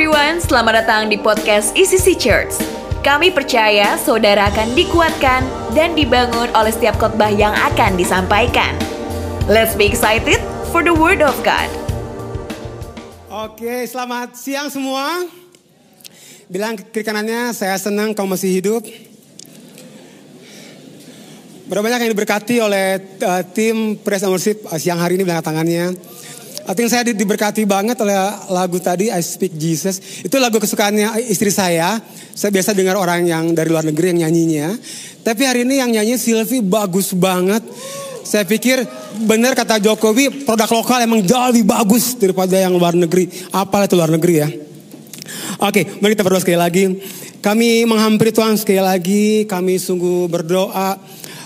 everyone, selamat datang di podcast ECC Church. Kami percaya saudara akan dikuatkan dan dibangun oleh setiap khotbah yang akan disampaikan. Let's be excited for the word of God. Oke, selamat siang semua. Bilang ke kanannya, saya senang kamu masih hidup. Berapa banyak yang diberkati oleh uh, tim Praise and Worship uh, siang hari ini bilang tangannya. I saya di- diberkati banget oleh lagu tadi I Speak Jesus. Itu lagu kesukaannya istri saya. Saya biasa dengar orang yang dari luar negeri yang nyanyinya. Tapi hari ini yang nyanyi Sylvie bagus banget. Saya pikir benar kata Jokowi produk lokal emang jauh lebih bagus daripada yang luar negeri. Apalah itu luar negeri ya. Oke, mari kita berdoa sekali lagi. Kami menghampiri Tuhan sekali lagi. Kami sungguh berdoa.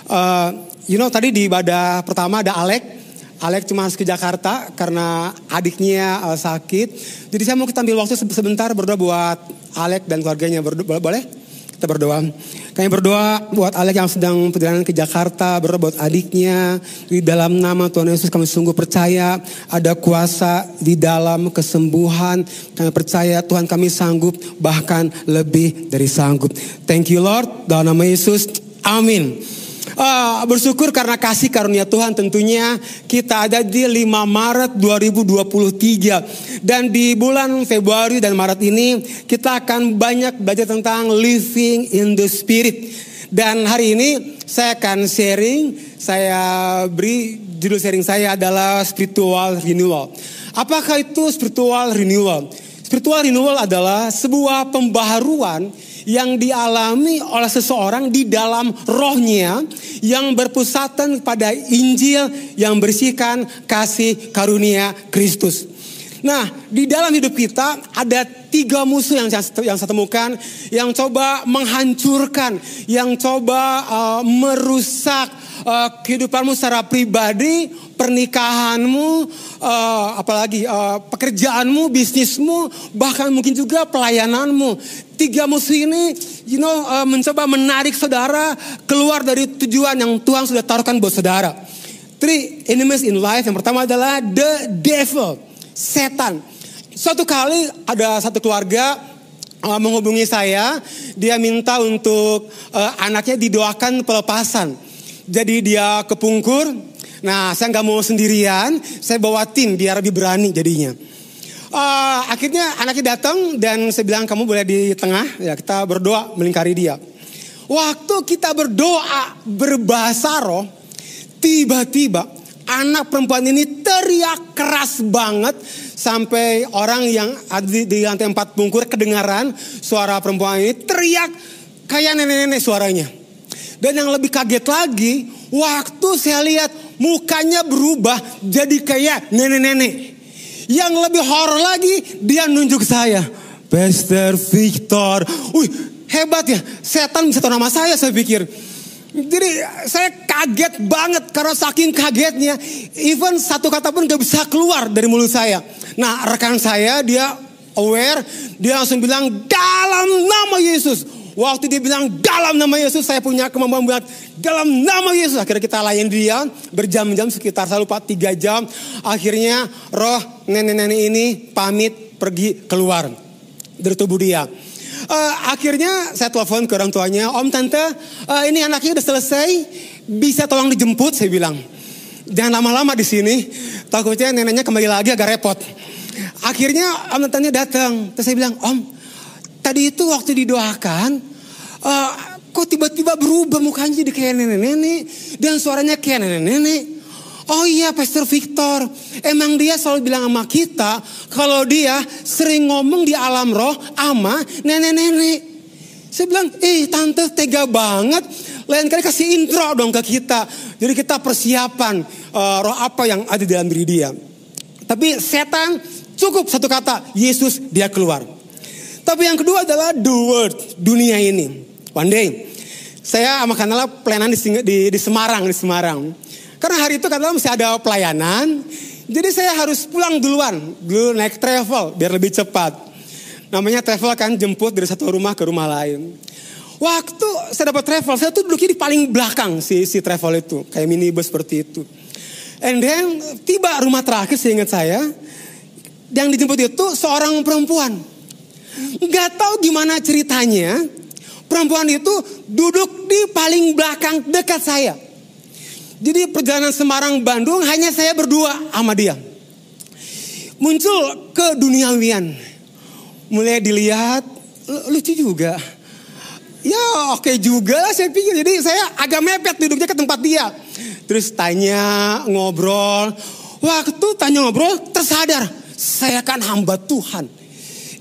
Eh, you know tadi di ibadah pertama ada Alek. Alek cuma ke Jakarta karena adiknya eh, sakit. Jadi saya mau kita ambil waktu se- sebentar berdoa buat Alek dan keluarganya. Berdoa, boleh? Kita berdoa. Kami berdoa buat Alek yang sedang perjalanan ke Jakarta, berdoa buat adiknya. Di dalam nama Tuhan Yesus kami sungguh percaya ada kuasa di dalam kesembuhan. Kami percaya Tuhan kami sanggup bahkan lebih dari sanggup. Thank you Lord, dalam nama Yesus. Amin. Ah, bersyukur karena kasih karunia Tuhan tentunya kita ada di 5 Maret 2023 dan di bulan Februari dan Maret ini kita akan banyak belajar tentang living in the spirit. Dan hari ini saya akan sharing saya beri judul sharing saya adalah spiritual renewal. Apakah itu spiritual renewal? Spiritual renewal adalah sebuah pembaharuan yang dialami oleh seseorang di dalam rohnya yang berpusatan pada Injil yang bersihkan kasih karunia Kristus. Nah, di dalam hidup kita ada tiga musuh yang saya, yang saya temukan yang coba menghancurkan, yang coba uh, merusak uh, kehidupanmu secara pribadi, pernikahanmu, uh, apalagi uh, pekerjaanmu, bisnismu, bahkan mungkin juga pelayananmu. Tiga musuh ini, you know, uh, mencoba menarik saudara keluar dari tujuan yang Tuhan sudah taruhkan buat saudara. Three enemies in life. Yang pertama adalah the devil, setan. Suatu kali ada satu keluarga uh, menghubungi saya, dia minta untuk uh, anaknya didoakan pelepasan. Jadi dia kepungkur. Nah, saya nggak mau sendirian, saya bawa tim biar lebih berani jadinya. Uh, akhirnya anaknya datang dan saya bilang kamu boleh di tengah, ya kita berdoa melingkari dia. Waktu kita berdoa berbahasa roh, tiba-tiba anak perempuan ini teriak keras banget sampai orang yang di, di lantai empat bungkur kedengaran suara perempuan ini teriak kayak nenek-nenek suaranya. Dan yang lebih kaget lagi, waktu saya lihat mukanya berubah jadi kayak nenek-nenek. Yang lebih horor lagi, dia nunjuk saya. Pastor Victor. Wih, hebat ya. Setan bisa tahu nama saya, saya pikir. Jadi saya kaget banget karena saking kagetnya. Even satu kata pun gak bisa keluar dari mulut saya. Nah rekan saya dia aware. Dia langsung bilang dalam nama Yesus. Waktu dia bilang dalam nama Yesus saya punya kemampuan buat dalam nama Yesus. Akhirnya kita layan dia berjam-jam sekitar saya lupa tiga jam. Akhirnya roh nenek-nenek ini pamit pergi keluar dari tubuh dia. Eh, akhirnya saya telepon ke orang tuanya, Om Tante, eh, ini anaknya udah selesai, bisa tolong dijemput, saya bilang. Jangan lama-lama di sini, takutnya neneknya kembali lagi agak repot. Akhirnya Om Tantenya datang, terus saya bilang, Om, tadi itu waktu didoakan, eh, kok tiba-tiba berubah mukanya jadi kayak nenek-nenek, dan suaranya kayak nenek-nenek. Oh iya Pastor Victor, emang dia selalu bilang sama kita kalau dia sering ngomong di alam roh ama nenek-nenek. Saya bilang, eh tante tega banget. Lain kali kasih intro dong ke kita. Jadi kita persiapan eh, roh apa yang ada di dalam diri dia. Tapi setan cukup satu kata, Yesus dia keluar. Tapi yang kedua adalah the word, dunia ini. One day, saya sama Kanala pelayanan di, di, di Semarang, di Semarang. Karena hari itu Kanala masih ada pelayanan. Jadi saya harus pulang duluan, dulu naik travel biar lebih cepat. Namanya travel kan jemput dari satu rumah ke rumah lain. Waktu saya dapat travel, saya tuh duduknya di paling belakang si, si travel itu. Kayak minibus seperti itu. And then tiba rumah terakhir seingat saya. Yang dijemput itu seorang perempuan. Nggak tahu gimana ceritanya. Perempuan itu duduk di paling belakang dekat saya. Jadi perjalanan Semarang Bandung hanya saya berdua sama dia. Muncul ke duniawian. Mulai dilihat lucu juga. Ya oke okay juga saya pikir. Jadi saya agak mepet duduknya ke tempat dia. Terus tanya, ngobrol. Waktu tanya ngobrol tersadar. Saya kan hamba Tuhan.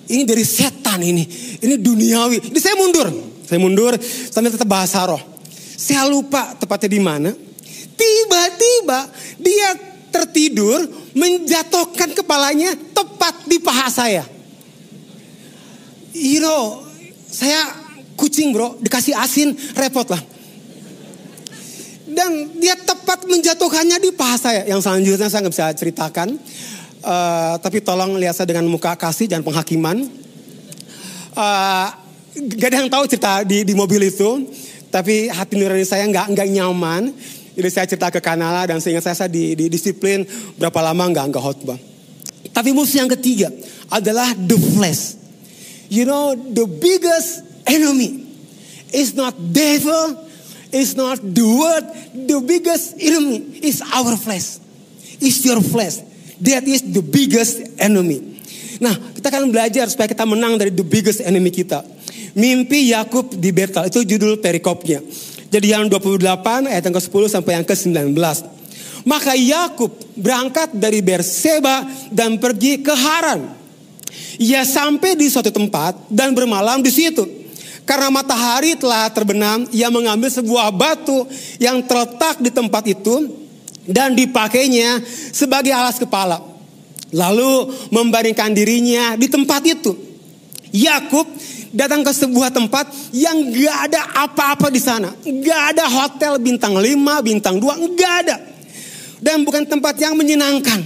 Ini dari setan ini. Ini duniawi. Jadi saya mundur. Saya mundur sambil tetap bahasa roh. Saya lupa tepatnya di mana. Tiba-tiba dia tertidur menjatuhkan kepalanya tepat di paha saya. You know, saya kucing bro, dikasih asin repot lah. Dan dia tepat menjatuhkannya di paha saya. Yang selanjutnya saya nggak bisa ceritakan. Uh, tapi tolong lihat saya dengan muka kasih dan penghakiman. Uh, gak ada yang tahu cerita di, di mobil itu. Tapi hati nurani saya nggak nggak nyaman. Jadi saya cerita ke Kanala dan sehingga saya, saya di, di disiplin berapa lama nggak nggak khotbah. Tapi musuh yang ketiga adalah the flesh. You know the biggest enemy. It's not devil, it's not the word. The biggest enemy is our flesh. It's your flesh. That is the biggest enemy. Nah, kita akan belajar supaya kita menang dari the biggest enemy kita. Mimpi Yakub di Betel itu judul perikopnya. Jadi yang 28 ayat yang ke-10 sampai yang ke-19. Maka Yakub berangkat dari Berseba dan pergi ke Haran. Ia sampai di suatu tempat dan bermalam di situ. Karena matahari telah terbenam, ia mengambil sebuah batu yang terletak di tempat itu dan dipakainya sebagai alas kepala. Lalu membaringkan dirinya di tempat itu. Yakub datang ke sebuah tempat yang gak ada apa-apa di sana. Gak ada hotel bintang 5, bintang 2, gak ada. Dan bukan tempat yang menyenangkan.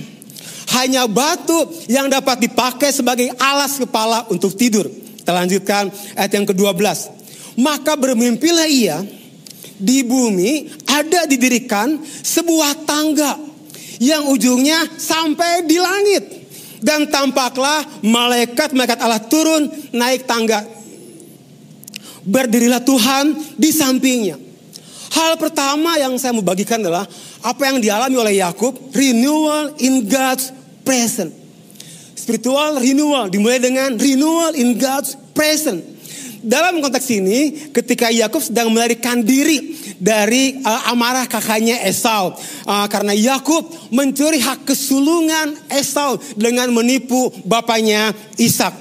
Hanya batu yang dapat dipakai sebagai alas kepala untuk tidur. Kita lanjutkan ayat yang ke-12. Maka bermimpilah ia di bumi ada didirikan sebuah tangga yang ujungnya sampai di langit. Dan tampaklah malaikat-malaikat Allah turun naik tangga. Berdirilah Tuhan di sampingnya. Hal pertama yang saya mau bagikan adalah apa yang dialami oleh Yakub, renewal in God's presence. Spiritual renewal dimulai dengan renewal in God's presence. Dalam konteks ini, ketika Yakub sedang melarikan diri dari uh, amarah kakaknya Esau, uh, karena Yakub mencuri hak kesulungan Esau dengan menipu bapaknya Ishak.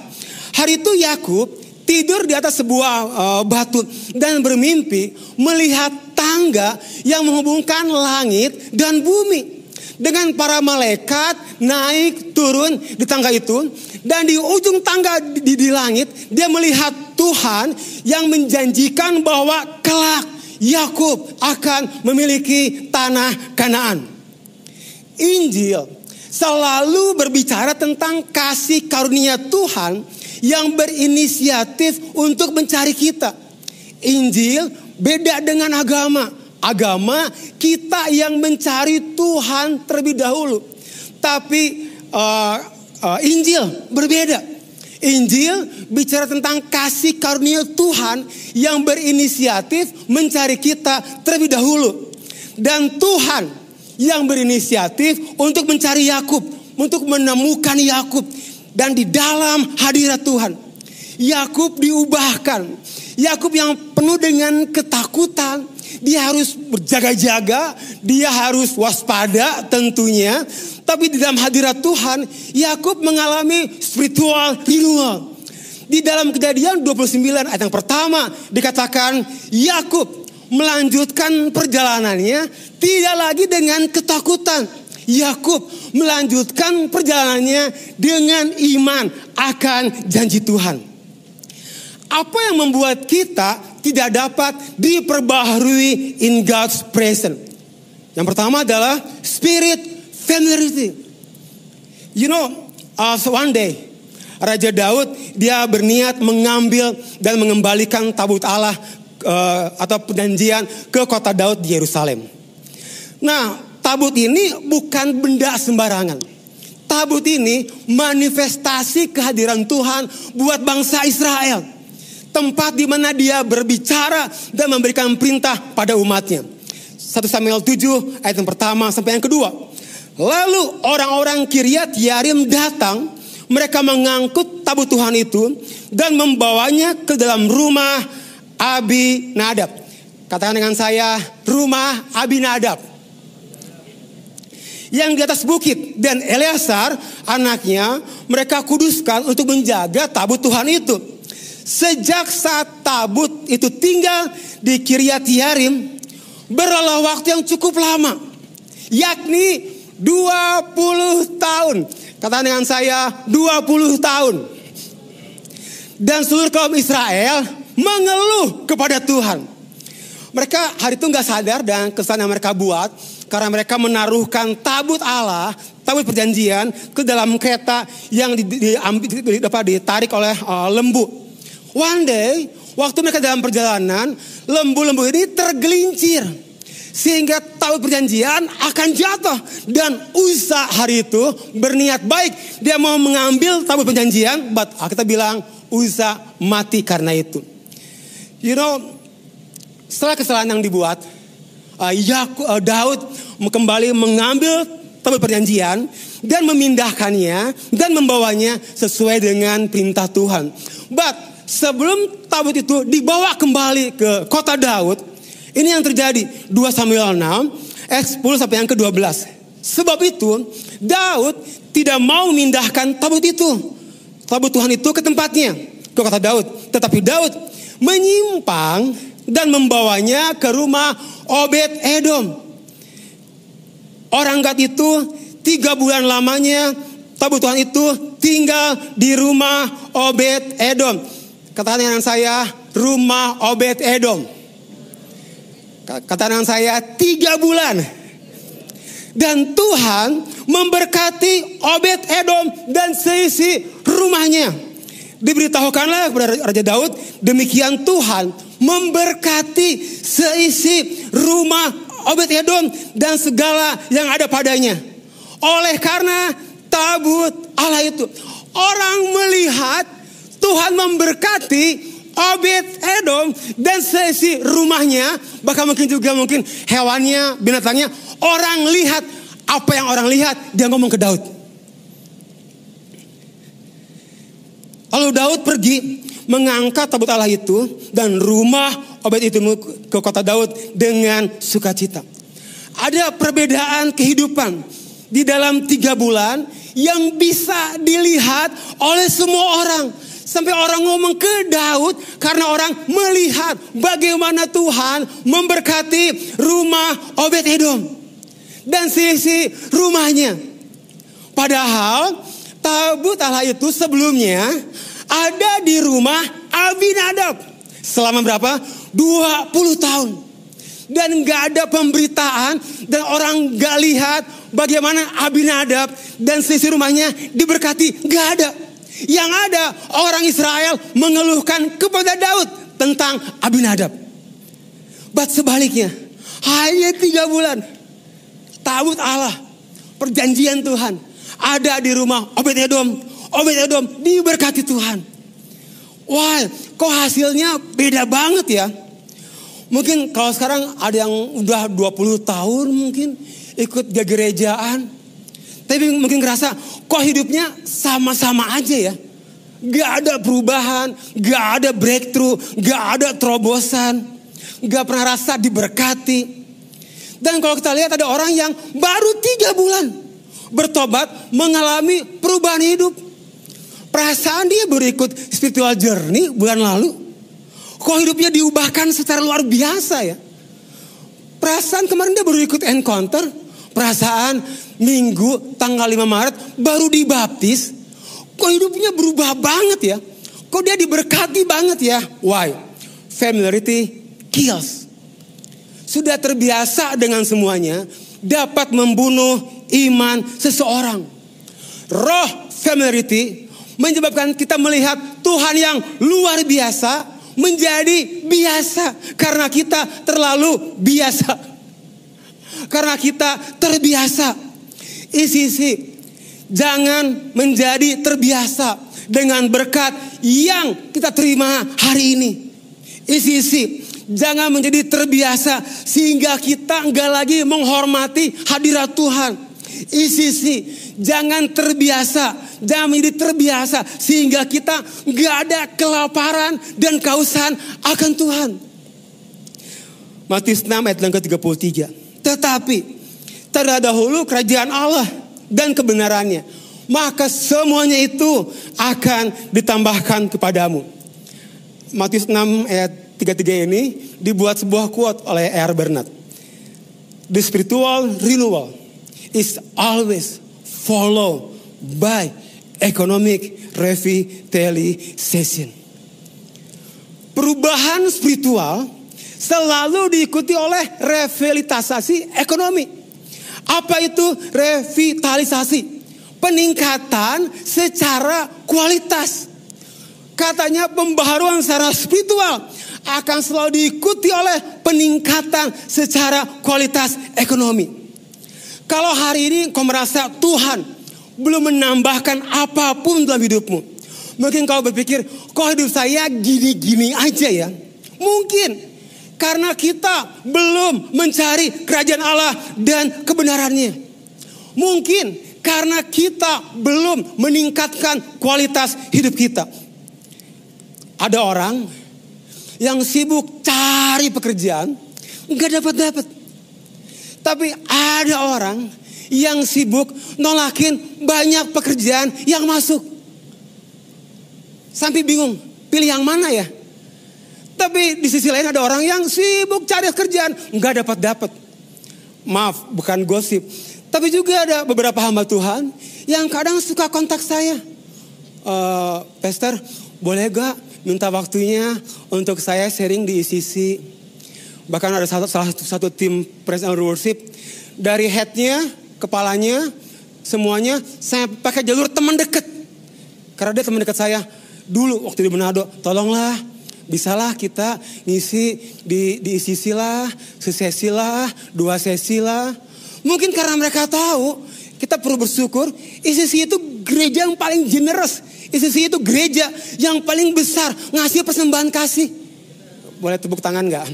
Hari itu Yakub tidur di atas sebuah uh, batu dan bermimpi melihat tangga yang menghubungkan langit dan bumi dengan para malaikat naik turun di tangga itu dan di ujung tangga di, di langit dia melihat Tuhan yang menjanjikan bahwa kelak Yakub akan memiliki tanah Kanaan. Injil selalu berbicara tentang kasih karunia Tuhan yang berinisiatif untuk mencari kita. Injil beda dengan agama. Agama kita yang mencari Tuhan terlebih dahulu. Tapi uh, uh, Injil berbeda. Injil bicara tentang kasih karunia Tuhan yang berinisiatif mencari kita terlebih dahulu. Dan Tuhan yang berinisiatif untuk mencari Yakub, untuk menemukan Yakub dan di dalam hadirat Tuhan. Yakub diubahkan. Yakub yang penuh dengan ketakutan, dia harus berjaga-jaga, dia harus waspada tentunya. Tapi di dalam hadirat Tuhan, Yakub mengalami spiritual renewal. Di dalam kejadian 29 ayat yang pertama dikatakan Yakub melanjutkan perjalanannya tidak lagi dengan ketakutan. Yakub melanjutkan perjalanannya dengan iman akan janji Tuhan. Apa yang membuat kita tidak dapat diperbaharui in God's presence. Yang pertama adalah spirit familiarity. You know, uh, one day Raja Daud dia berniat mengambil dan mengembalikan tabut Allah uh, atau perjanjian ke kota Daud di Yerusalem. Nah, tabut ini bukan benda sembarangan. tabut ini manifestasi kehadiran Tuhan buat bangsa Israel. Tempat di mana dia berbicara dan memberikan perintah pada umatnya. 1 Samuel 7 ayat yang pertama sampai yang kedua. Lalu orang-orang Kiryat Yarim datang, mereka mengangkut tabut Tuhan itu dan membawanya ke dalam rumah Abi Nadab. Katakan dengan saya, rumah Abi Nadab yang di atas bukit dan Eleazar anaknya mereka kuduskan untuk menjaga tabut Tuhan itu. Sejak saat tabut itu tinggal di Kiryat Yarim berlalu waktu yang cukup lama yakni 20 tahun. Katakan dengan saya 20 tahun. Dan seluruh kaum Israel mengeluh kepada Tuhan. Mereka hari itu nggak sadar dan kesan yang mereka buat karena mereka menaruhkan tabut Allah, tabut perjanjian ke dalam kereta yang di, di, di, di, ditarik oleh uh, lembu. One day, waktu mereka dalam perjalanan, lembu-lembu ini tergelincir. Sehingga tabut perjanjian akan jatuh. Dan Usa hari itu berniat baik. Dia mau mengambil tabut perjanjian, but kita bilang Usa mati karena itu. You know, setelah kesalahan yang dibuat, uh, Yaku, uh, Daud kembali mengambil tabut perjanjian dan memindahkannya dan membawanya sesuai dengan perintah Tuhan. But sebelum tabut itu dibawa kembali ke kota Daud, ini yang terjadi 2 Samuel 6 ayat 10 sampai yang ke-12. Sebab itu Daud tidak mau memindahkan tabut itu. Tabut Tuhan itu ke tempatnya, ke kota Daud. Tetapi Daud menyimpang dan membawanya ke rumah Obed Edom. Orang Gad itu tiga bulan lamanya tabut Tuhan itu tinggal di rumah Obed Edom. Katakan dengan saya rumah Obed Edom. Katakan dengan saya tiga bulan. Dan Tuhan memberkati Obed Edom dan seisi rumahnya. Diberitahukanlah kepada Raja Daud, demikian Tuhan memberkati seisi rumah Obed Edom dan segala yang ada padanya. Oleh karena tabut Allah itu. Orang melihat Tuhan memberkati Obed Edom dan seisi rumahnya. Bahkan mungkin juga mungkin hewannya, binatangnya. Orang lihat apa yang orang lihat. Dia ngomong ke Daud. Lalu Daud pergi mengangkat tabut Allah itu dan rumah Obed itu ke kota Daud dengan sukacita. Ada perbedaan kehidupan di dalam tiga bulan yang bisa dilihat oleh semua orang. Sampai orang ngomong ke Daud karena orang melihat bagaimana Tuhan memberkati rumah Obed Edom. Dan sisi rumahnya. Padahal tabut Allah itu sebelumnya ada di rumah Abinadab. Selama berapa? 20 tahun. Dan gak ada pemberitaan dan orang gak lihat bagaimana Abinadab dan sisi rumahnya diberkati. Gak ada. Yang ada orang Israel mengeluhkan kepada Daud tentang Abinadab. But sebaliknya, hanya tiga bulan, tabut Allah, perjanjian Tuhan, ada di rumah Obed Edom. Obed Edom diberkati Tuhan. Wah, kok hasilnya beda banget ya. Mungkin kalau sekarang ada yang udah 20 tahun mungkin ikut gerejaan. Tapi mungkin ngerasa kok hidupnya sama-sama aja ya. Gak ada perubahan, gak ada breakthrough, gak ada terobosan. Gak pernah rasa diberkati. Dan kalau kita lihat ada orang yang baru tiga bulan bertobat mengalami perubahan hidup. Perasaan dia berikut spiritual journey bulan lalu. Kok hidupnya diubahkan secara luar biasa ya. Perasaan kemarin dia baru ikut encounter. Perasaan minggu tanggal 5 Maret baru dibaptis. Kok hidupnya berubah banget ya. Kok dia diberkati banget ya. Why? Familiarity kills. Sudah terbiasa dengan semuanya. Dapat membunuh iman seseorang. Roh familiarity menyebabkan kita melihat Tuhan yang luar biasa menjadi biasa karena kita terlalu biasa. Karena kita terbiasa. Isi-isi Jangan menjadi terbiasa dengan berkat yang kita terima hari ini. Isi-isi, jangan menjadi terbiasa sehingga kita enggak lagi menghormati hadirat Tuhan. Isi-isi, jangan terbiasa, jangan menjadi terbiasa sehingga kita enggak ada kelaparan dan kehausan akan Tuhan. Matius 6 ayat yang ke-33. Tetapi terdahulu kerajaan Allah dan kebenarannya maka semuanya itu akan ditambahkan kepadamu. Matius 6 ayat 33 ini dibuat sebuah quote oleh R. Bernard. The spiritual renewal is always followed by economic revitalization. Perubahan spiritual selalu diikuti oleh revitalisasi ekonomi. Apa itu revitalisasi? peningkatan secara kualitas. Katanya pembaharuan secara spiritual akan selalu diikuti oleh peningkatan secara kualitas ekonomi. Kalau hari ini kau merasa Tuhan belum menambahkan apa pun dalam hidupmu. Mungkin kau berpikir, kok hidup saya gini-gini aja ya. Mungkin karena kita belum mencari kerajaan Allah dan kebenarannya. Mungkin karena kita belum meningkatkan kualitas hidup kita. Ada orang yang sibuk cari pekerjaan, nggak dapat dapat. Tapi ada orang yang sibuk nolakin banyak pekerjaan yang masuk. Sampai bingung, pilih yang mana ya? Tapi di sisi lain ada orang yang sibuk cari kerjaan, nggak dapat dapat. Maaf, bukan gosip. Tapi juga ada beberapa hamba Tuhan yang kadang suka kontak saya. Uh, Pastor, boleh gak minta waktunya untuk saya sharing di ICC? Bahkan ada satu, salah satu, satu tim praise and worship. Dari headnya, kepalanya, semuanya saya pakai jalur teman dekat. Karena dia teman dekat saya dulu waktu di Manado. Tolonglah bisalah kita ngisi di, di ICC lah, sesesi lah, dua sesi lah. Mungkin karena mereka tahu kita perlu bersyukur. ICC itu gereja yang paling generous. ICC itu gereja yang paling besar ngasih persembahan kasih. Boleh tepuk tangan nggak?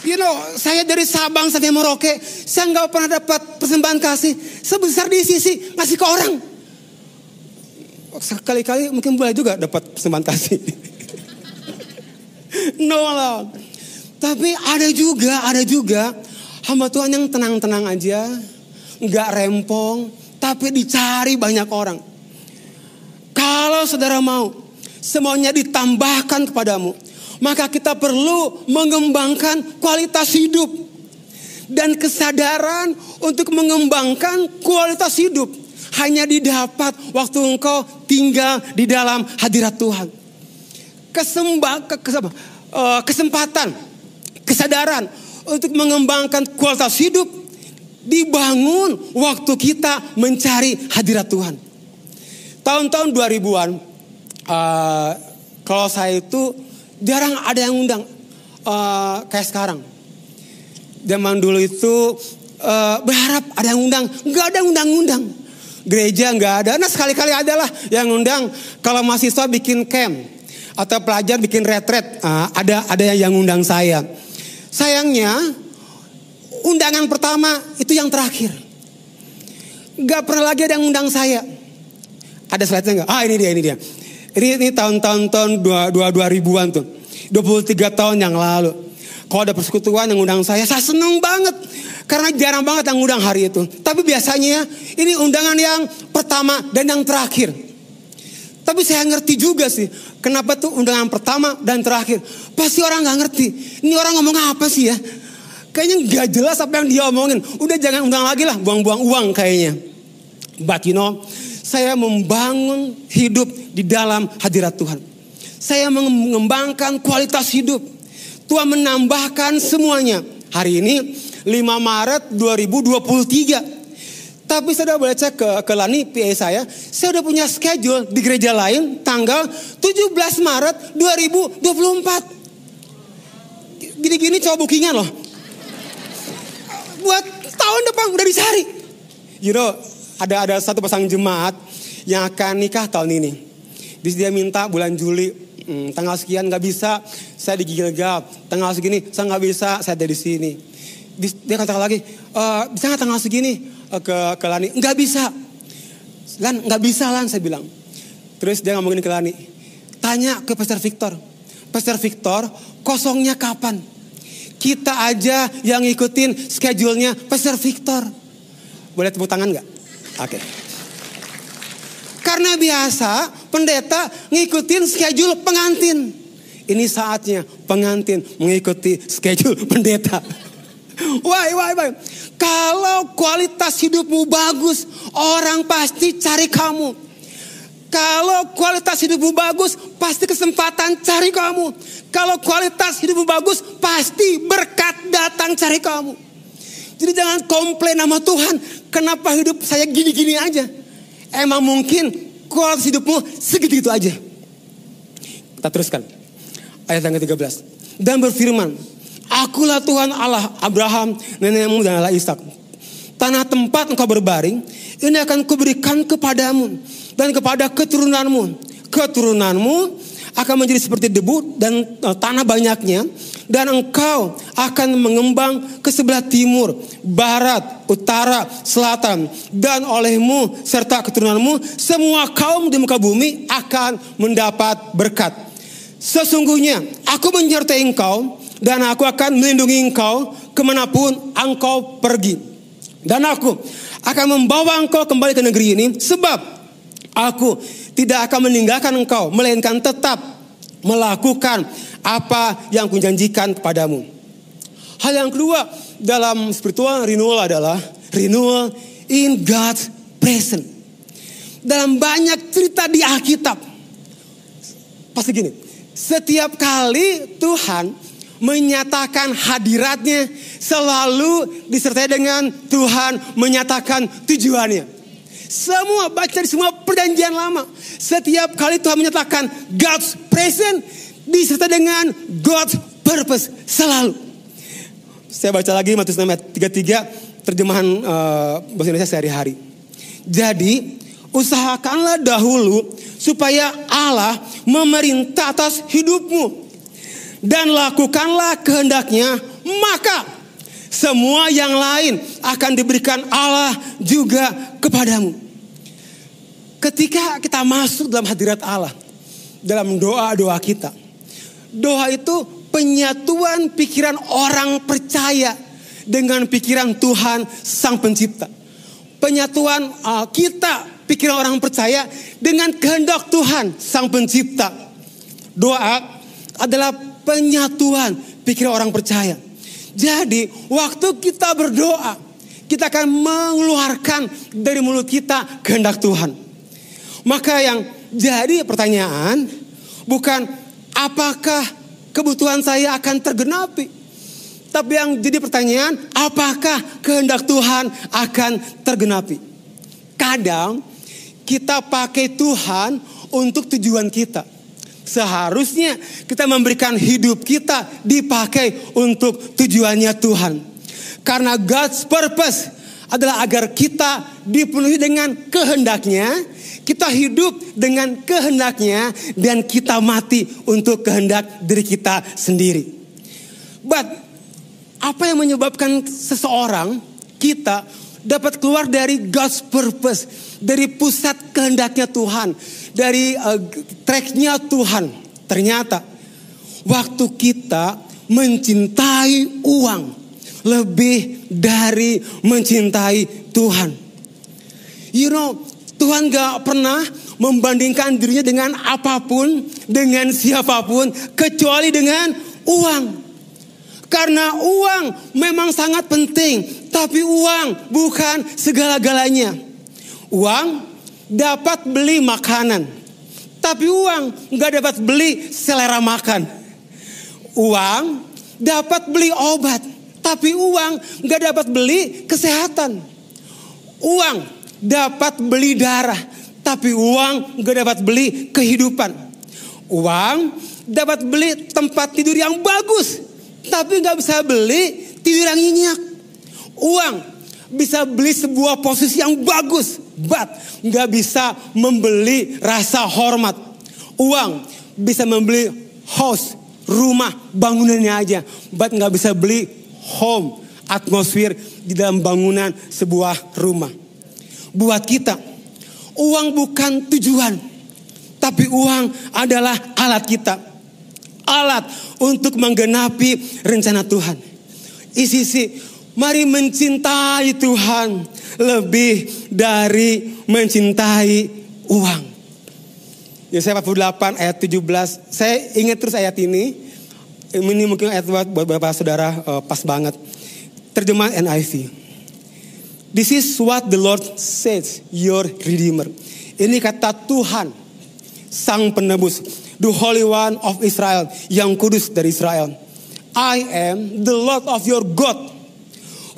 You know, saya dari Sabang sampai Merauke, saya nggak pernah dapat persembahan kasih sebesar di ICC ngasih ke orang. Sekali-kali mungkin boleh juga dapat persembahan kasih. no lah. Tapi ada juga, ada juga Hamba Tuhan yang tenang-tenang aja, nggak rempong, tapi dicari banyak orang. Kalau saudara mau, semuanya ditambahkan kepadamu, maka kita perlu mengembangkan kualitas hidup dan kesadaran untuk mengembangkan kualitas hidup hanya didapat waktu engkau tinggal di dalam hadirat Tuhan. Kesembah, eh, kesempatan, kesadaran untuk mengembangkan kualitas hidup dibangun waktu kita mencari hadirat Tuhan. Tahun-tahun 2000-an, uh, kalau saya itu jarang ada yang undang uh, kayak sekarang. Zaman dulu itu uh, berharap ada yang undang, nggak ada undang-undang. Gereja nggak ada, nah sekali-kali adalah yang undang kalau mahasiswa bikin camp atau pelajar bikin retret, uh, ada ada yang undang saya. Sayangnya undangan pertama itu yang terakhir. Gak pernah lagi ada yang undang saya. Ada slide-nya enggak? Ah ini dia, ini dia. Ini, ini tahun-tahun tahun 2, 2000-an tuh. 23 tahun yang lalu. Kalau ada persekutuan yang undang saya, saya senang banget. Karena jarang banget yang undang hari itu. Tapi biasanya ini undangan yang pertama dan yang terakhir. Tapi saya ngerti juga sih. Kenapa tuh undangan pertama dan terakhir? Pasti orang nggak ngerti. Ini orang ngomong apa sih ya? Kayaknya nggak jelas apa yang dia omongin. Udah jangan undang lagi lah, buang-buang uang kayaknya. But you know, saya membangun hidup di dalam hadirat Tuhan. Saya mengembangkan kualitas hidup. Tuhan menambahkan semuanya. Hari ini 5 Maret 2023 tapi saya boleh cek ke, ke Lani PA saya, saya udah punya schedule di gereja lain tanggal 17 Maret 2024. Gini-gini coba bookingan loh. Buat tahun depan udah dicari. You know, ada ada satu pasang jemaat yang akan nikah tahun ini. Di dia minta bulan Juli, hmm, tanggal sekian nggak bisa, saya di Gilgal. Tanggal segini, saya nggak bisa, saya ada di sini. Dia katakan lagi, e, bisa nggak tanggal segini uh, ke ke Lani? Nggak bisa. Lan, nggak bisa Lan, saya bilang. Terus dia ngomongin ke Lani, tanya ke Pastor Victor. Pastor Victor, kosongnya kapan? Kita aja yang ngikutin schedule-nya Pastor Victor. Boleh tepuk tangan nggak? Oke. Okay. Karena biasa pendeta ngikutin schedule pengantin. Ini saatnya pengantin mengikuti schedule pendeta. Why, why, why? Kalau kualitas hidupmu bagus, orang pasti cari kamu. Kalau kualitas hidupmu bagus, pasti kesempatan cari kamu. Kalau kualitas hidupmu bagus, pasti berkat datang cari kamu. Jadi jangan komplain nama Tuhan, kenapa hidup saya gini-gini aja. Emang mungkin kualitas hidupmu segitu-gitu aja. Kita teruskan. Ayat yang ke-13. Dan berfirman, Akulah Tuhan Allah Abraham, nenekmu dan Allah Ishak. Tanah tempat engkau berbaring, ini akan kuberikan kepadamu dan kepada keturunanmu. Keturunanmu akan menjadi seperti debu dan uh, tanah banyaknya dan engkau akan mengembang ke sebelah timur, barat, utara, selatan dan olehmu serta keturunanmu semua kaum di muka bumi akan mendapat berkat. Sesungguhnya aku menyertai engkau dan aku akan melindungi engkau ke mana pun engkau pergi. Dan aku akan membawa engkau kembali ke negeri ini sebab aku tidak akan meninggalkan engkau melainkan tetap melakukan apa yang kujanjikan kepadamu. Hal yang kedua dalam spiritual renewal adalah renewal in God's presence. Dalam banyak cerita di Alkitab. Pasti gini, setiap kali Tuhan menyatakan hadiratnya selalu disertai dengan Tuhan menyatakan tujuannya. Semua baca di semua perjanjian lama. Setiap kali Tuhan menyatakan God's presence disertai dengan God's purpose selalu. Saya baca lagi Matius 6 ayat 33 terjemahan uh, bahasa Indonesia sehari-hari. Jadi usahakanlah dahulu supaya Allah memerintah atas hidupmu dan lakukanlah kehendaknya, maka semua yang lain akan diberikan Allah juga kepadamu. Ketika kita masuk dalam hadirat Allah, dalam doa-doa kita, doa itu penyatuan pikiran orang percaya dengan pikiran Tuhan Sang Pencipta. Penyatuan uh, kita, pikiran orang percaya dengan kehendak Tuhan Sang Pencipta. Doa adalah penyatuan pikiran orang percaya. Jadi waktu kita berdoa, kita akan mengeluarkan dari mulut kita kehendak Tuhan. Maka yang jadi pertanyaan bukan apakah kebutuhan saya akan tergenapi. Tapi yang jadi pertanyaan, apakah kehendak Tuhan akan tergenapi? Kadang kita pakai Tuhan untuk tujuan kita. Seharusnya kita memberikan hidup kita dipakai untuk tujuannya Tuhan. Karena God's purpose adalah agar kita dipenuhi dengan kehendaknya, kita hidup dengan kehendaknya, dan kita mati untuk kehendak diri kita sendiri. But apa yang menyebabkan seseorang kita dapat keluar dari God's purpose, dari pusat kehendaknya Tuhan, dari uh, tracknya Tuhan. Ternyata waktu kita mencintai uang lebih dari mencintai Tuhan. You know, Tuhan gak pernah membandingkan dirinya dengan apa pun, dengan siapa pun, kecuali dengan uang. Karena uang memang sangat penting, tapi uang bukan segala-galanya. Uang dapat beli makanan. Tapi uang nggak dapat beli selera makan. Uang dapat beli obat. Tapi uang nggak dapat beli kesehatan. Uang dapat beli darah. Tapi uang nggak dapat beli kehidupan. Uang dapat beli tempat tidur yang bagus. Tapi nggak bisa beli tidur yang nyenyak. Uang bisa beli sebuah posisi yang bagus, but nggak bisa membeli rasa hormat. Uang bisa membeli house, rumah, bangunannya aja, but nggak bisa beli home, atmosfer di dalam bangunan sebuah rumah. Buat kita, uang bukan tujuan, tapi uang adalah alat kita. Alat untuk menggenapi rencana Tuhan. Isi Mari mencintai Tuhan lebih dari mencintai uang. Yesaya 48 ayat 17. Saya ingat terus ayat ini. Ini mungkin ayat buat, Bapak Saudara uh, pas banget. Terjemahan NIV. This is what the Lord says, your Redeemer. Ini kata Tuhan, Sang Penebus, the Holy One of Israel, yang kudus dari Israel. I am the Lord of your God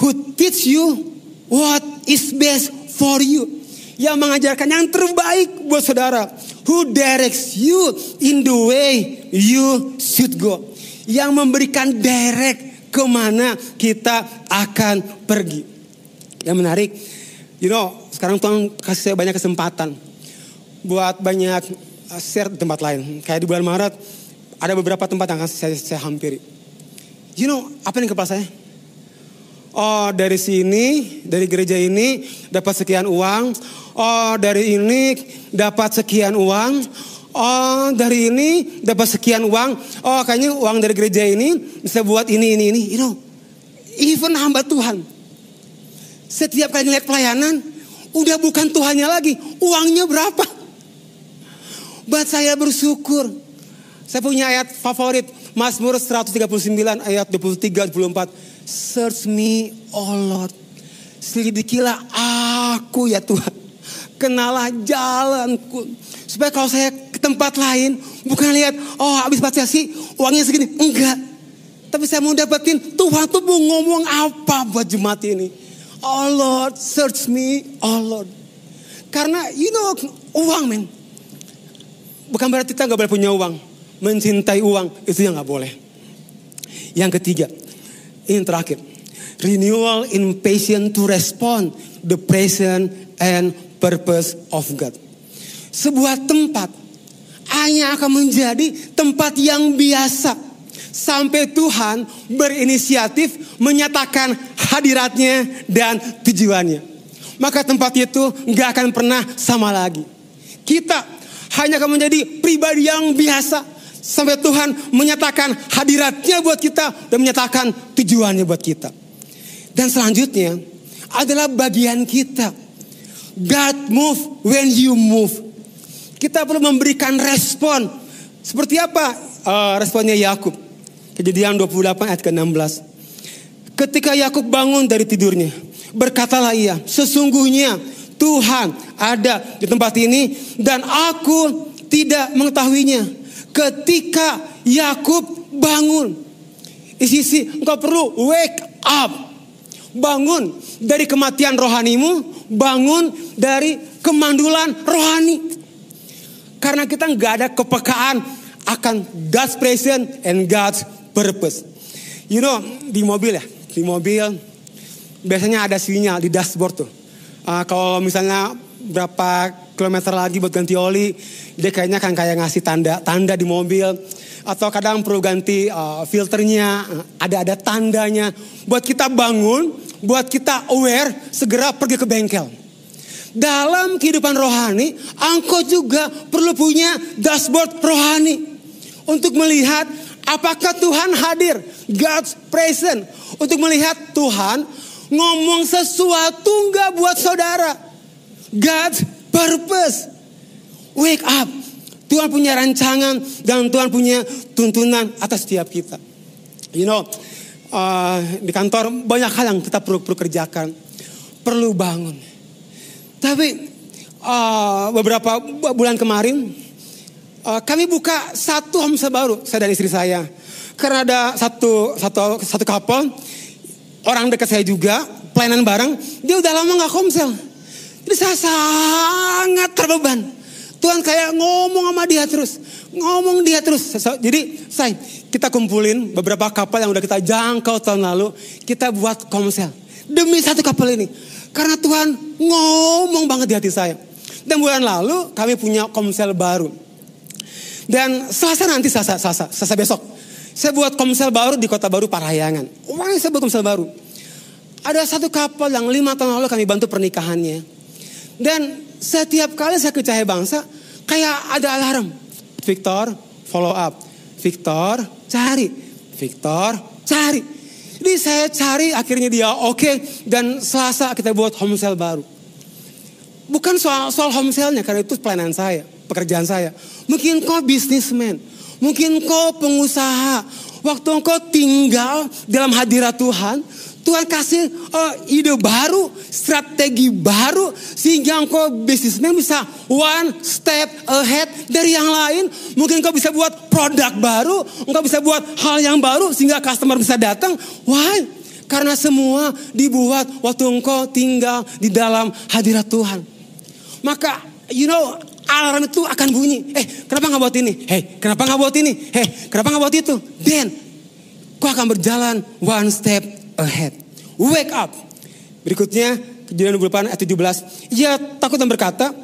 who teach you what is best for you. Yang mengajarkan yang terbaik buat saudara. Who directs you in the way you should go. Yang memberikan direct ke mana kita akan pergi. Yang menarik, you know, sekarang Tuhan kasih saya banyak kesempatan buat banyak uh, share di tempat lain. Kayak di bulan Maret, ada beberapa tempat yang akan saya, saya hampiri. You know, apa yang kepala saya? Oh dari sini, dari gereja ini dapat sekian uang. Oh dari ini dapat sekian uang. Oh dari ini dapat sekian uang. Oh kayaknya uang dari gereja ini bisa buat ini, ini, ini. You know, even hamba Tuhan. Setiap kali ngeliat pelayanan, udah bukan Tuhannya lagi. Uangnya berapa? Buat saya bersyukur. Saya punya ayat favorit. Mazmur 139 ayat 23 24 Search me, oh Lord. Selidikilah aku ya Tuhan. Kenalah jalanku. Supaya kalau saya tempat lain, bukan lihat, oh habis sih uangnya segini. Enggak. Tapi saya mau dapetin, Tuhan tuh mau ngomong apa buat jemaat ini. Oh Lord, search me, oh Lord. Karena you know, uang men. Bukan berarti kita nggak boleh punya uang. Mencintai uang, itu yang nggak boleh. Yang ketiga, ini terakhir. Renewal in patience to respond the present and purpose of God. Sebuah tempat hanya akan menjadi tempat yang biasa sampai Tuhan berinisiatif menyatakan hadiratnya dan tujuannya. Maka tempat itu nggak akan pernah sama lagi. Kita hanya akan menjadi pribadi yang biasa Sampai Tuhan menyatakan hadiratnya buat kita dan menyatakan tujuannya buat kita. Dan selanjutnya adalah bagian kita. God move when you move. Kita perlu memberikan respon. Seperti apa uh, responnya Yakub? Kejadian 28 ayat ke-16. Ketika Yakub bangun dari tidurnya, berkatalah ia, sesungguhnya Tuhan ada di tempat ini dan aku tidak mengetahuinya. Ketika Yakub bangun, isi engkau perlu wake up. Bangun dari kematian rohanimu, bangun dari kemandulan rohani. Karena kita nggak ada kepekaan akan God's presence and God's purpose. You know, di mobil ya, di mobil biasanya ada sinyal di dashboard tuh. Uh, kalau misalnya berapa kilometer lagi buat ganti oli, dia kayaknya kan kayak ngasih tanda tanda di mobil atau kadang perlu ganti uh, filternya, ada ada tandanya buat kita bangun, buat kita aware segera pergi ke bengkel. Dalam kehidupan rohani, angkot juga perlu punya dashboard rohani untuk melihat apakah Tuhan hadir, God's present, untuk melihat Tuhan ngomong sesuatu nggak buat saudara. God's purpose. Wake up. Tuhan punya rancangan dan Tuhan punya tuntunan atas setiap kita. You know, uh, di kantor banyak hal yang kita perlu, perlu kerjakan. Perlu bangun. Tapi uh, beberapa bulan kemarin uh, kami buka satu homestay baru saya dan istri saya. Karena ada satu satu satu couple orang dekat saya juga pelayanan bareng, dia udah lama nggak komsel. Jadi saya sangat terbeban. Tuhan kayak ngomong sama dia terus. Ngomong dia terus. Jadi saya kita kumpulin beberapa kapal yang udah kita jangkau tahun lalu. Kita buat komsel. demi satu kapal ini. Karena Tuhan ngomong banget di hati saya. Dan bulan lalu kami punya komsel baru. Dan selasa nanti, selasa, selasa, selasa besok. Saya buat komsel baru di kota baru Parayangan. Wah saya buat komsel baru. Ada satu kapal yang lima tahun lalu kami bantu pernikahannya. Dan setiap kali saya ke Cahaya Bangsa, kayak ada alarm. Victor, follow up. Victor, cari. Victor, cari. Jadi saya cari, akhirnya dia oke. Okay, dan selasa kita buat homesale baru. Bukan soal, soal homeselnya, karena itu pelayanan saya, pekerjaan saya. Mungkin kau bisnismen, mungkin kau pengusaha. Waktu engkau tinggal dalam hadirat Tuhan, Tuhan kasih uh, ide baru, strategi baru sehingga engkau bisnismen bisa one step ahead dari yang lain. Mungkin engkau bisa buat produk baru, engkau bisa buat hal yang baru sehingga customer bisa datang. Why? Karena semua dibuat waktu engkau tinggal di dalam hadirat Tuhan. Maka you know alarm itu akan bunyi. Eh kenapa nggak buat ini? Hey kenapa nggak buat ini? Hey kenapa nggak buat itu? Then kau akan berjalan one step ahead. Wake up. Berikutnya kejadian 28 ayat 17. Ia takut dan berkata,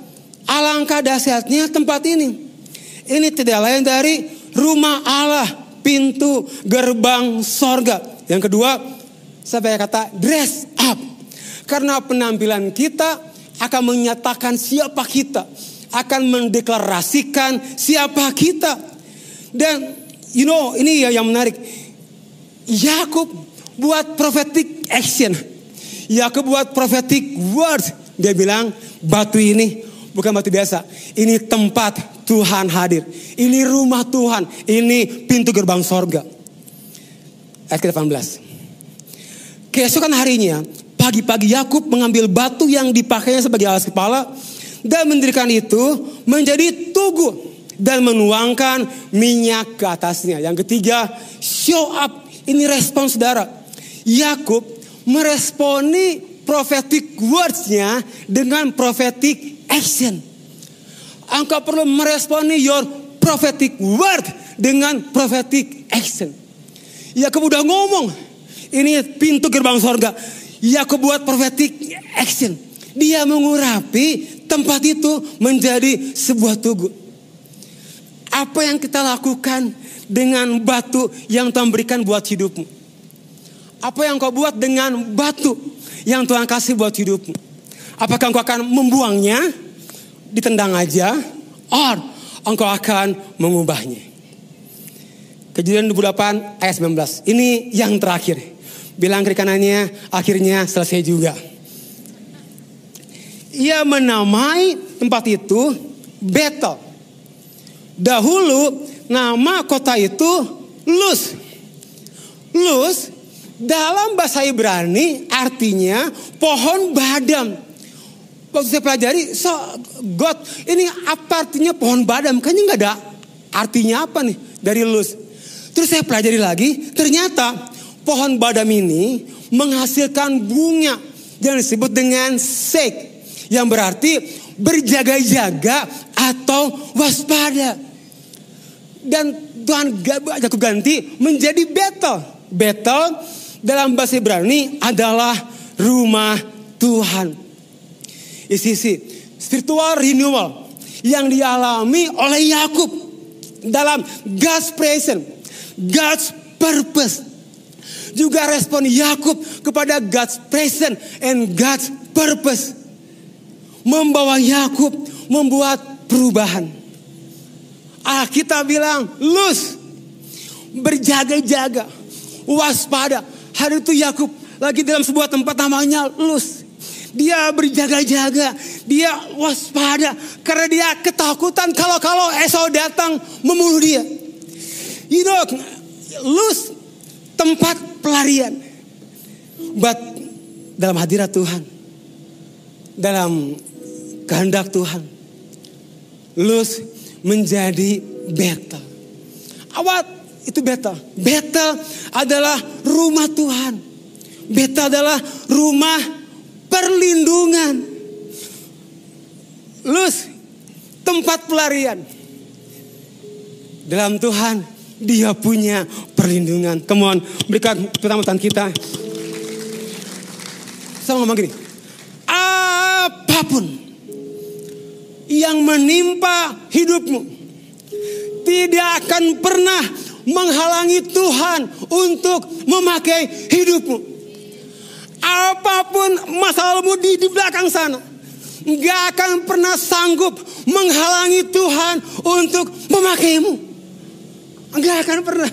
alangkah dahsyatnya tempat ini. Ini tidak lain dari rumah Allah, pintu gerbang sorga. Yang kedua, saya kata dress up. Karena penampilan kita akan menyatakan siapa kita. Akan mendeklarasikan siapa kita. Dan you know ini yang menarik. Yakub buat prophetic action. Yakub buat prophetic word. Dia bilang batu ini bukan batu biasa. Ini tempat Tuhan hadir. Ini rumah Tuhan. Ini pintu gerbang sorga. Ayat ke-18. Keesokan harinya, pagi-pagi Yakub mengambil batu yang dipakainya sebagai alas kepala dan mendirikan itu menjadi tugu dan menuangkan minyak ke atasnya. Yang ketiga, show up. Ini respon saudara. Yakub meresponi prophetic words-nya dengan prophetic action. Engkau perlu meresponi your prophetic word dengan prophetic action. Yakub udah ngomong, ini pintu gerbang sorga. Yakub buat prophetic action. Dia mengurapi tempat itu menjadi sebuah tugu. Apa yang kita lakukan dengan batu yang Tuhan berikan buat hidupmu? Apa yang kau buat dengan batu yang Tuhan kasih buat hidupmu? Apakah engkau akan membuangnya, ditendang aja, or engkau akan mengubahnya? Kejadian 28 ayat 19. Ini yang terakhir. Bilang kiri kanannya, akhirnya selesai juga. Ia menamai tempat itu Betel. Dahulu nama kota itu Luz. Luz dalam bahasa Ibrani artinya pohon badam. Waktu saya pelajari, so God ini apa artinya pohon badam? Kayaknya nggak ada artinya apa nih dari luz. Terus saya pelajari lagi, ternyata pohon badam ini menghasilkan bunga yang disebut dengan sek. Yang berarti berjaga-jaga atau waspada. Dan Tuhan aku ganti menjadi Betel. Betel dalam bahasa Ibrani adalah rumah Tuhan. Isi-isi spiritual renewal yang dialami oleh Yakub dalam God's presence, God's purpose. Juga respon Yakub kepada God's presence and God's purpose. Membawa Yakub membuat perubahan. Ah kita bilang, lus, berjaga-jaga, waspada, Hari itu Yakub lagi dalam sebuah tempat namanya Luz. Dia berjaga-jaga, dia waspada karena dia ketakutan kalau-kalau Esau datang membunuh dia. You know, Luz tempat pelarian. But dalam hadirat Tuhan, dalam kehendak Tuhan, Luz menjadi Betel. Awat itu Betel. Betel adalah rumah Tuhan. Betel adalah rumah perlindungan. Lus, tempat pelarian. Dalam Tuhan, dia punya perlindungan. Come on, berikan pertama kita. Saya ngomong gini. Apa pun yang menimpa hidupmu tidak akan pernah menghalangi Tuhan untuk memakai hidupmu. Apa pun masalahmu di, di belakang sana, nggak akan pernah sanggup menghalangi Tuhan untuk memakaimu. Nggak akan pernah.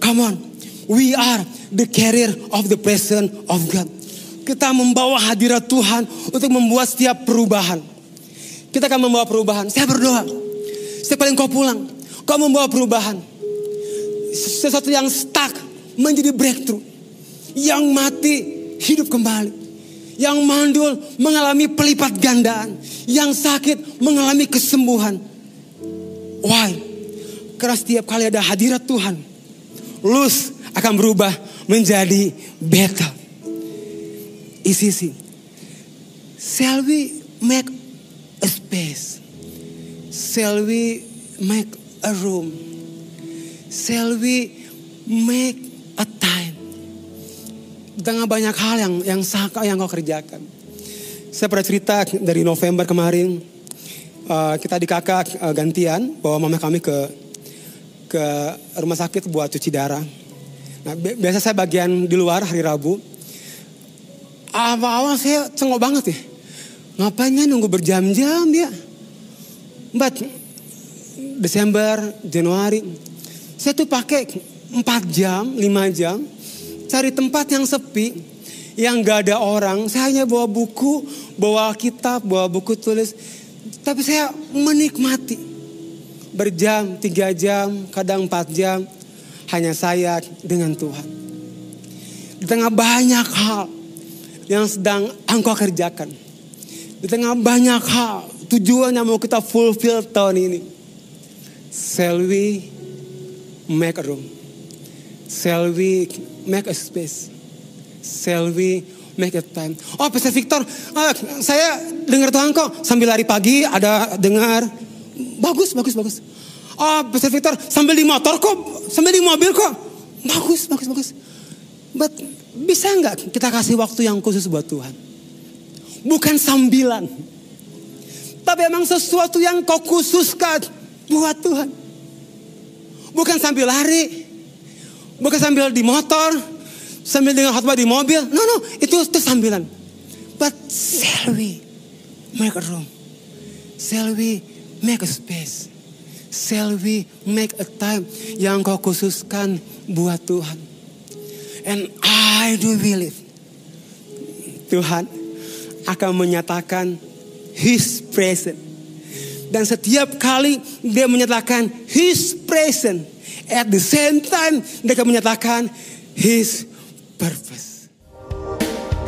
Come on, we are the carrier of the presence of God. Kita membawa hadirat Tuhan untuk membuat setiap perubahan. Kita akan membawa perubahan. Saya berdoa. Setiap kali kau pulang, kau membawa perubahan. Sesuatu yang stuck menjadi breakthrough. Yang mati hidup kembali. Yang mandul mengalami pelipat gandaan. Yang sakit mengalami kesembuhan. Why? Karena setiap kali ada hadirat Tuhan, lose akan berubah menjadi. Isi isi. Shall we make a space? Shall we make a room? Shall we make a time? Dengan banyak hal yang yang saka yang kau kerjakan. Saya pernah cerita dari November kemarin, uh, kita di kakak uh, gantian bawa mama kami ke ke rumah sakit buat cuci darah. Nah, biasa saya bagian di luar hari Rabu. Awal-awal saya cengok banget ya. Ngapainnya nunggu berjam-jam ya. But Desember, Januari, saya tuh pakai 4 jam, 5 jam, cari tempat yang sepi, yang gak ada orang. Saya hanya bawa buku, bawa kitab, bawa buku tulis. Tapi saya menikmati berjam, tiga jam, kadang empat jam, hanya saya dengan Tuhan. Di tengah banyak hal yang sedang engkau kerjakan. Di tengah banyak hal, tujuan yang mau kita fulfill tahun ini. Shall we make a room? Shall we make a space? Shall we make a time? Oh, Pastor Victor, uh, saya dengar Tuhan kok sambil lari pagi ada dengar Bagus, bagus, bagus. Oh, Pastor Victor sambil di motor kok, sambil di mobil kok. Bagus, bagus, bagus. But bisa nggak kita kasih waktu yang khusus buat Tuhan? Bukan sambilan. Tapi emang sesuatu yang kau khususkan buat Tuhan. Bukan sambil lari. Bukan sambil di motor. Sambil dengan khotbah di mobil. No, no. Itu, itu sambilan. But shall we make a room? Shall we make a space. Shall we make a time yang kau khususkan buat Tuhan. And I do believe Tuhan akan menyatakan His presence. Dan setiap kali dia menyatakan His presence, at the same time akan menyatakan His purpose.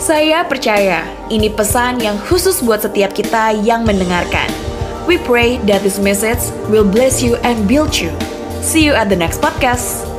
Saya percaya ini pesan yang khusus buat setiap kita yang mendengarkan. We pray that this message will bless you and build you. See you at the next podcast.